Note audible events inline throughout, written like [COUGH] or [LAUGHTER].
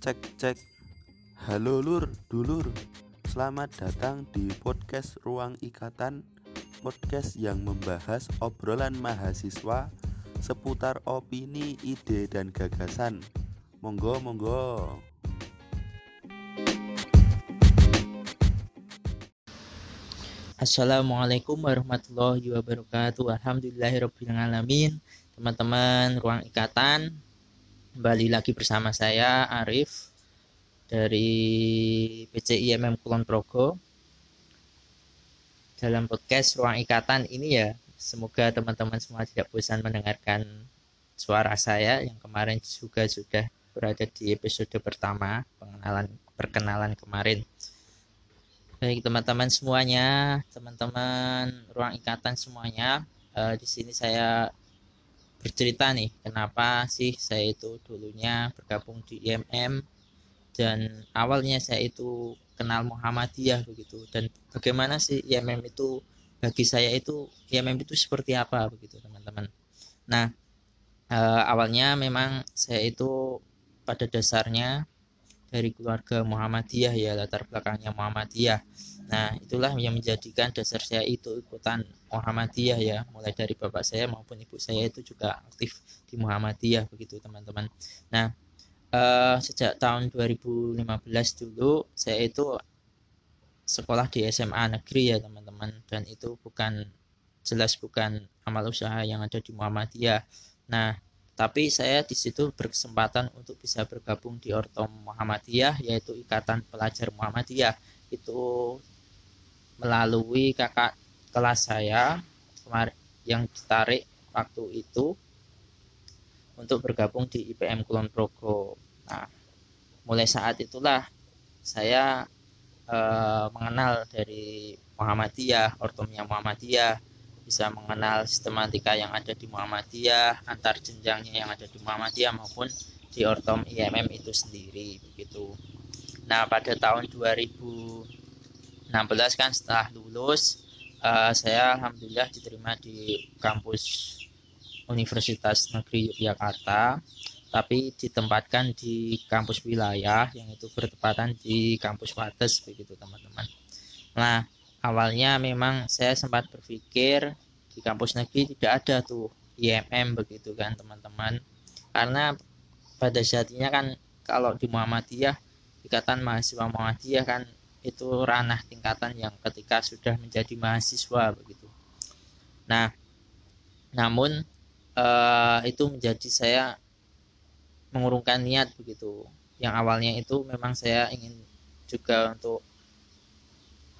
cek cek. Halo lur, dulur Selamat datang di podcast Ruang Ikatan Podcast yang membahas obrolan mahasiswa Seputar opini, ide, dan gagasan. Monggo, monggo. Assalamualaikum warahmatullahi wabarakatuh. Alhamdulillahirrabbilalamin Teman-teman Ruang Ikatan Kembali lagi bersama saya Arif Dari PCIMM Kulon Progo. Dalam podcast Ruang Ikatan ini ya Semoga teman-teman semua tidak bosan mendengarkan suara saya Yang kemarin juga sudah berada di episode pertama Pengenalan perkenalan kemarin. Baik teman-teman semuanya, teman-teman ruang ikatan semuanya, uh, di sini saya bercerita nih, kenapa sih saya itu dulunya bergabung di IMM dan awalnya saya itu kenal Muhammadiyah begitu dan bagaimana sih IMM itu bagi saya itu IMM itu seperti apa begitu teman-teman. Nah uh, awalnya memang saya itu pada dasarnya dari keluarga Muhammadiyah ya latar belakangnya Muhammadiyah nah itulah yang menjadikan dasar saya itu ikutan Muhammadiyah ya. Mulai dari bapak saya maupun ibu saya itu juga aktif di Muhammadiyah begitu teman-teman. Nah eh, sejak tahun 2015 dulu saya itu sekolah di SMA negeri ya teman-teman. Dan itu bukan jelas bukan amal usaha yang ada di Muhammadiyah. Nah tapi saya di situ berkesempatan untuk bisa bergabung di Ortom Muhammadiyah yaitu Ikatan Pelajar Muhammadiyah. Itu melalui kakak kelas saya kemarin yang ditarik waktu itu untuk bergabung di IPM Kulon Progo. Nah, mulai saat itulah saya eh, mengenal dari Muhammadiyah, Ortomnya Muhammadiyah, bisa mengenal sistematika yang ada di Muhammadiyah, antar jenjangnya yang ada di Muhammadiyah maupun di Ortom IMM itu sendiri begitu. Nah, pada tahun 2016 kan setelah lulus uh, saya alhamdulillah diterima di kampus Universitas Negeri Yogyakarta tapi ditempatkan di kampus wilayah yang itu bertepatan di kampus Wates begitu teman-teman. Nah, awalnya memang saya sempat berpikir di kampus negeri tidak ada tuh IMM begitu kan teman-teman karena pada saatnya kan kalau di Muhammadiyah ikatan mahasiswa Muhammadiyah kan itu ranah tingkatan yang ketika sudah menjadi mahasiswa begitu. Nah namun eh, itu menjadi saya mengurungkan niat begitu. Yang awalnya itu memang saya ingin juga untuk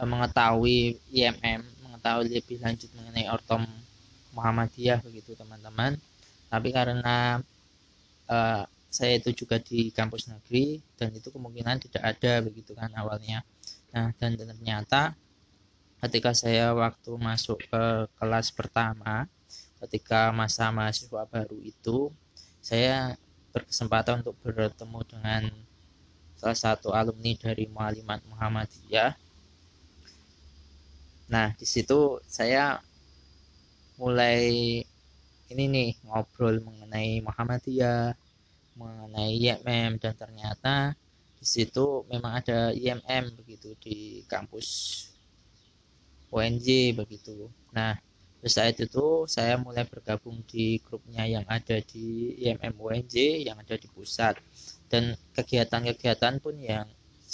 Eh, mengetahui IMM mengetahui lebih lanjut mengenai ortom Muhammadiyah begitu teman-teman. Tapi karena uh, saya itu juga di kampus negeri dan itu kemungkinan tidak ada begitu kan awalnya nah dan ternyata ketika saya waktu masuk ke kelas pertama ketika masa mahasiswa baru itu saya berkesempatan untuk bertemu dengan salah satu alumni dari Mualimat Muhammadiyah. Nah, di situ saya mulai ini nih ngobrol mengenai Muhammadiyah, mengenai IMM dan ternyata di situ memang ada IMM begitu di kampus UNJ begitu. Nah, saat itu saya mulai bergabung di grupnya yang ada di IMM UNJ yang ada di pusat. Dan kegiatan-kegiatan pun yang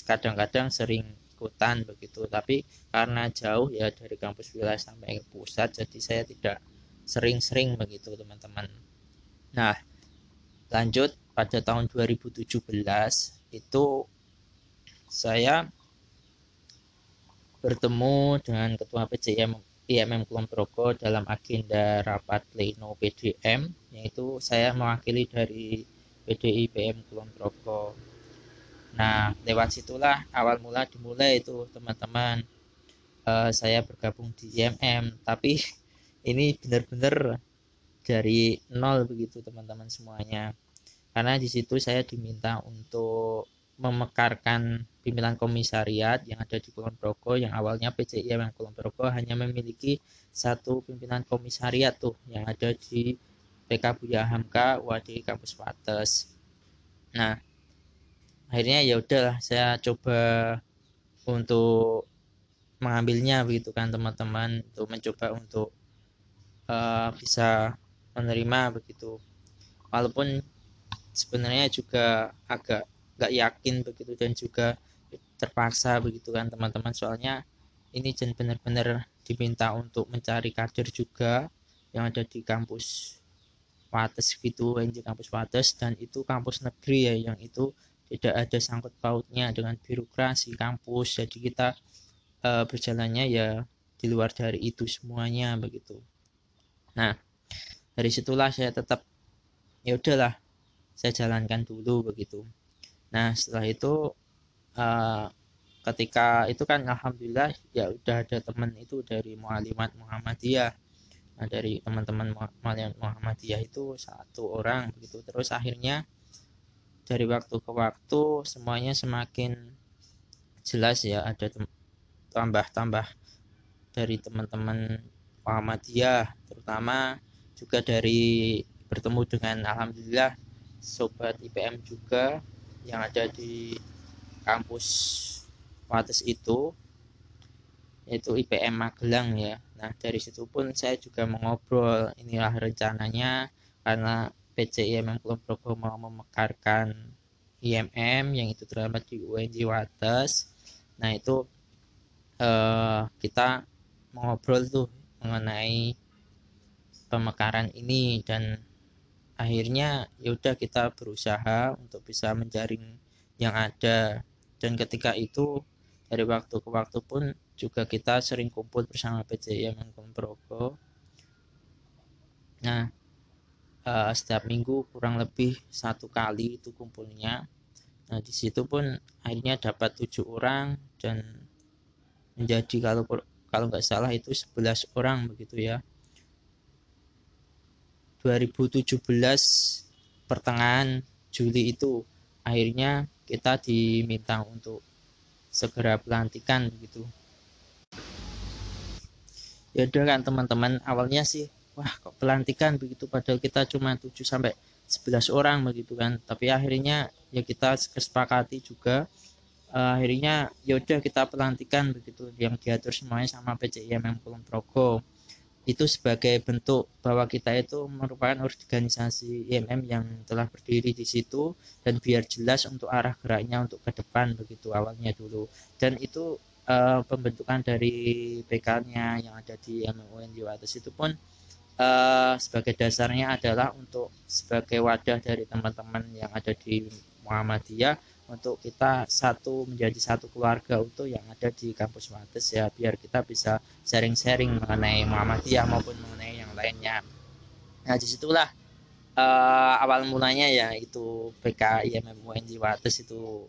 kadang-kadang sering ikutan begitu. Tapi karena jauh ya dari kampus wilayah sampai ke pusat jadi saya tidak sering-sering begitu teman-teman. Nah lanjut pada tahun 2017 itu saya bertemu dengan ketua PCM IMM Kulon Progo dalam agenda rapat pleno PDM yaitu saya mewakili dari PDI PM Kulon Progo Nah, lewat situlah awal mula dimulai itu teman-teman. Uh, saya bergabung di IMM, tapi [LAUGHS] ini benar-benar dari nol begitu teman-teman semuanya. Karena di situ saya diminta untuk memekarkan pimpinan komisariat yang ada di Kulon Progo yang awalnya PCI yang Kulon Progo hanya memiliki satu pimpinan komisariat tuh yang ada di PK Buya Hamka UAD Kampus Wates. Nah, akhirnya ya udahlah saya coba untuk mengambilnya begitu kan teman-teman untuk mencoba untuk uh, bisa menerima begitu walaupun sebenarnya juga agak nggak yakin begitu dan juga terpaksa begitu kan teman-teman. Soalnya ini jen benar-benar diminta untuk mencari kader juga yang ada di kampus Wates gitu di kampus Wates dan itu kampus negeri ya yang itu tidak ada sangkut pautnya dengan birokrasi kampus. Jadi kita e, berjalannya ya di luar dari itu semuanya begitu. Nah dari situlah saya tetap ya udahlah saya jalankan dulu begitu. Nah setelah itu uh, ketika itu kan alhamdulillah ya udah ada teman itu dari mualimat Muhammadiyah. Nah dari teman-teman mualimat Muhammadiyah itu satu orang begitu. Terus akhirnya dari waktu ke waktu semuanya semakin jelas ya ada tambah-tambah dari teman-teman Muhammadiyah terutama juga dari bertemu dengan alhamdulillah sobat IPM juga yang ada di kampus Wates itu yaitu IPM Magelang ya. Nah dari situ pun saya juga mengobrol inilah rencananya karena PC IMM Kulon Progo mau memekarkan IMM yang itu terdapat di UNJ Wates. Nah itu eh, kita mengobrol tuh mengenai pemekaran ini dan akhirnya yaudah kita berusaha untuk bisa menjaring yang ada. Dan ketika itu dari waktu ke waktu pun juga kita sering kumpul bersama PCI Mangkung Progo nah uh, setiap minggu kurang lebih satu kali itu kumpulnya. Nah di situ pun akhirnya dapat tujuh orang dan menjadi kalau kalau nggak salah itu 11 orang begitu ya 2017 pertengahan Juli itu akhirnya kita diminta untuk segera pelantikan begitu ya udah kan teman-teman awalnya sih wah kok pelantikan begitu padahal kita cuma 7 sampai 11 orang begitu kan. Tapi akhirnya ya kita kesepakati juga uh, akhirnya ya udah kita pelantikan begitu yang diatur semuanya sama PCIM Kulon Progo itu sebagai bentuk bahwa kita itu merupakan organisasi IMM yang telah berdiri di situ dan biar jelas untuk arah geraknya untuk ke depan begitu awalnya dulu. Dan itu uh, pembentukan dari PK-nya yang ada di MUN atas itu pun uh, sebagai dasarnya adalah untuk sebagai wadah dari teman-teman yang ada di Muhammadiyah untuk kita satu menjadi satu keluarga utuh yang ada di kampus Wates ya biar kita bisa sharing-sharing mengenai Muhammadiyah maupun mengenai yang lainnya. Nah di situlah uh, awal mulanya ya itu PK IMM UNJ Wates itu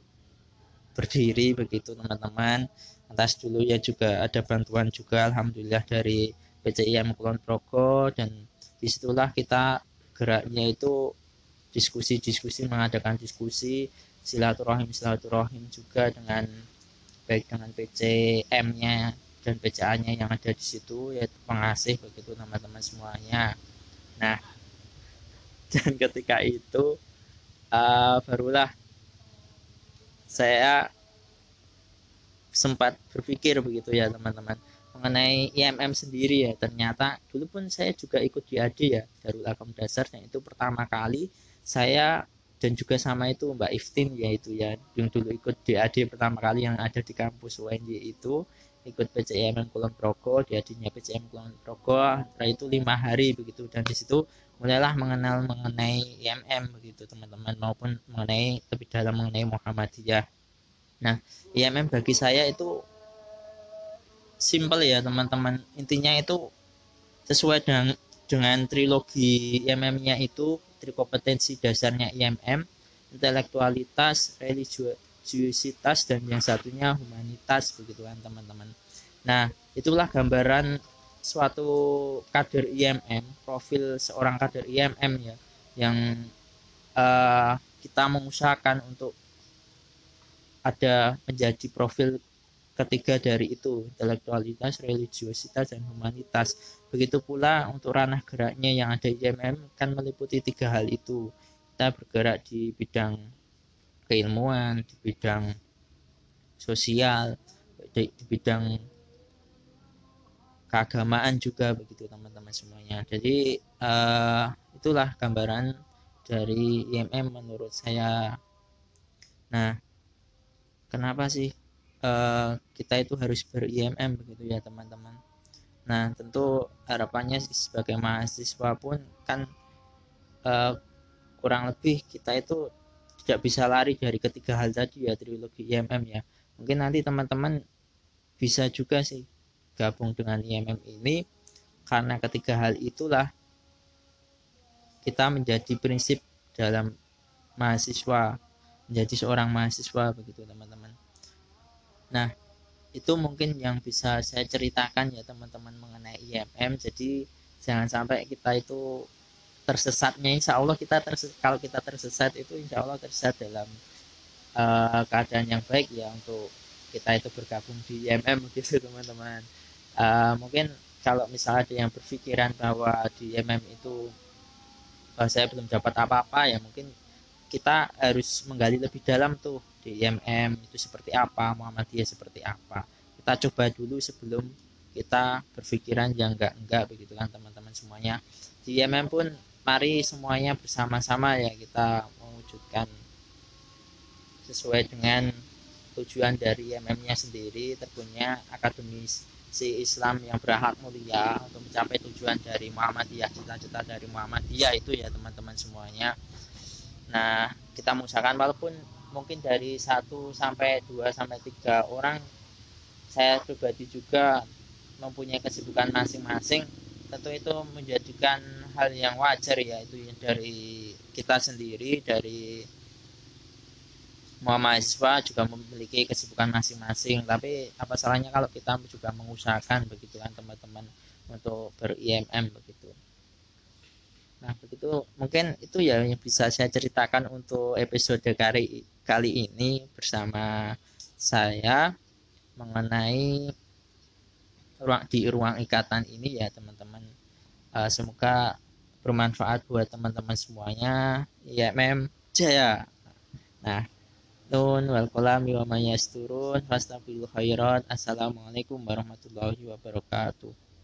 berdiri begitu teman-teman. Atas dulu ya juga ada bantuan juga alhamdulillah dari PCIM Kulon Progo dan di situlah kita geraknya itu diskusi-diskusi mengadakan diskusi silaturahim silaturahim juga dengan baik dengan PCM-nya dan PCA-nya yang ada di situ. Yaitu pengasih begitu teman-teman semuanya. Nah, [LAUGHS] dan ketika itu uh, barulah saya sempat berpikir begitu ya teman-teman mengenai IMM sendiri ya. Ternyata dulu pun saya juga ikut di AD ya Darul Akom Dasar. Dan itu pertama kali saya dan juga sama itu Mbak Iftin yaitu ya yang dulu ikut DAD pertama kali yang ada di kampus UNY itu ikut PCM Kulon Progo DAD-nya PCM Kulon Progo setelah itu lima hari begitu. Dan di situ mulailah mengenal mengenai IMM begitu teman-teman maupun mengenai lebih dalam mengenai Muhammadiyah. Nah IMM bagi saya itu simple ya teman-teman. Intinya itu sesuai dengan dengan trilogi IMM-nya itu kompetensi dasarnya IMM, intelektualitas, religiositas, dan yang satunya humanitas begitu kan teman-teman. Nah, itulah gambaran suatu kader IMM, profil seorang kader IMM ya, yang uh, kita mengusahakan untuk ada menjadi profil ketiga dari itu intelektualitas, religiositas dan humanitas. Begitu pula untuk ranah geraknya yang ada IMM kan meliputi tiga hal itu. Kita bergerak di bidang keilmuan di bidang sosial di, di bidang keagamaan juga begitu teman-teman semuanya jadi uh, itulah gambaran dari IMM menurut saya nah kenapa sih uh, kita itu harus ber IMM begitu ya teman-teman. Nah tentu harapannya sebagai mahasiswa pun kan uh, kurang lebih kita itu tidak bisa lari dari ketiga hal tadi ya trilogi IMM ya. Mungkin nanti teman-teman bisa juga sih gabung dengan IMM ini karena ketiga hal itulah kita menjadi prinsip dalam mahasiswa menjadi seorang mahasiswa begitu teman-teman nah itu mungkin yang bisa saya ceritakan ya teman-teman mengenai IMM jadi jangan sampai kita itu tersesatnya. Insya Allah kita terses kalau kita tersesat itu insya Allah tersesat dalam uh, keadaan yang baik ya untuk kita itu bergabung di IMM [LAUGHS] gitu teman-teman. Uh, mungkin kalau misalnya ada yang berpikiran bahwa di IMM itu uh, saya belum dapat apa-apa ya mungkin kita harus menggali lebih dalam tuh di IMM itu seperti apa Muhammadiyah seperti apa. Kita coba dulu sebelum kita berpikiran yang enggak enggak begitu kan teman-teman semuanya. Di IMM pun mari semuanya bersama-sama ya kita mewujudkan sesuai dengan tujuan dari IMM-nya sendiri tentunya akademis si Islam yang berakhlak mulia untuk mencapai tujuan dari Muhammadiyah cita-cita dari Muhammadiyah itu ya teman-teman semuanya. Nah kita mengusahakan walaupun mungkin dari 1 sampai 2 sampai 3 orang saya pribadi juga mempunyai kesibukan masing-masing. Tentu itu menjadikan hal yang wajar ya itu dari kita sendiri dari mahasiswa juga memiliki kesibukan masing-masing. Tapi apa salahnya kalau kita juga mengusahakan begitu kan teman-teman untuk ber IMM begitu. Nah begitu. Mungkin itu ya yang bisa saya ceritakan untuk episode kali kali ini bersama saya mengenai ruang di ruang ikatan ini ya teman-teman. Uh, semoga bermanfaat buat teman-teman semuanya. IMM jaya. Nah nun wal kolami wa mayasturun fastabil khairat assalamualaikum warahmatullahi wabarakatuh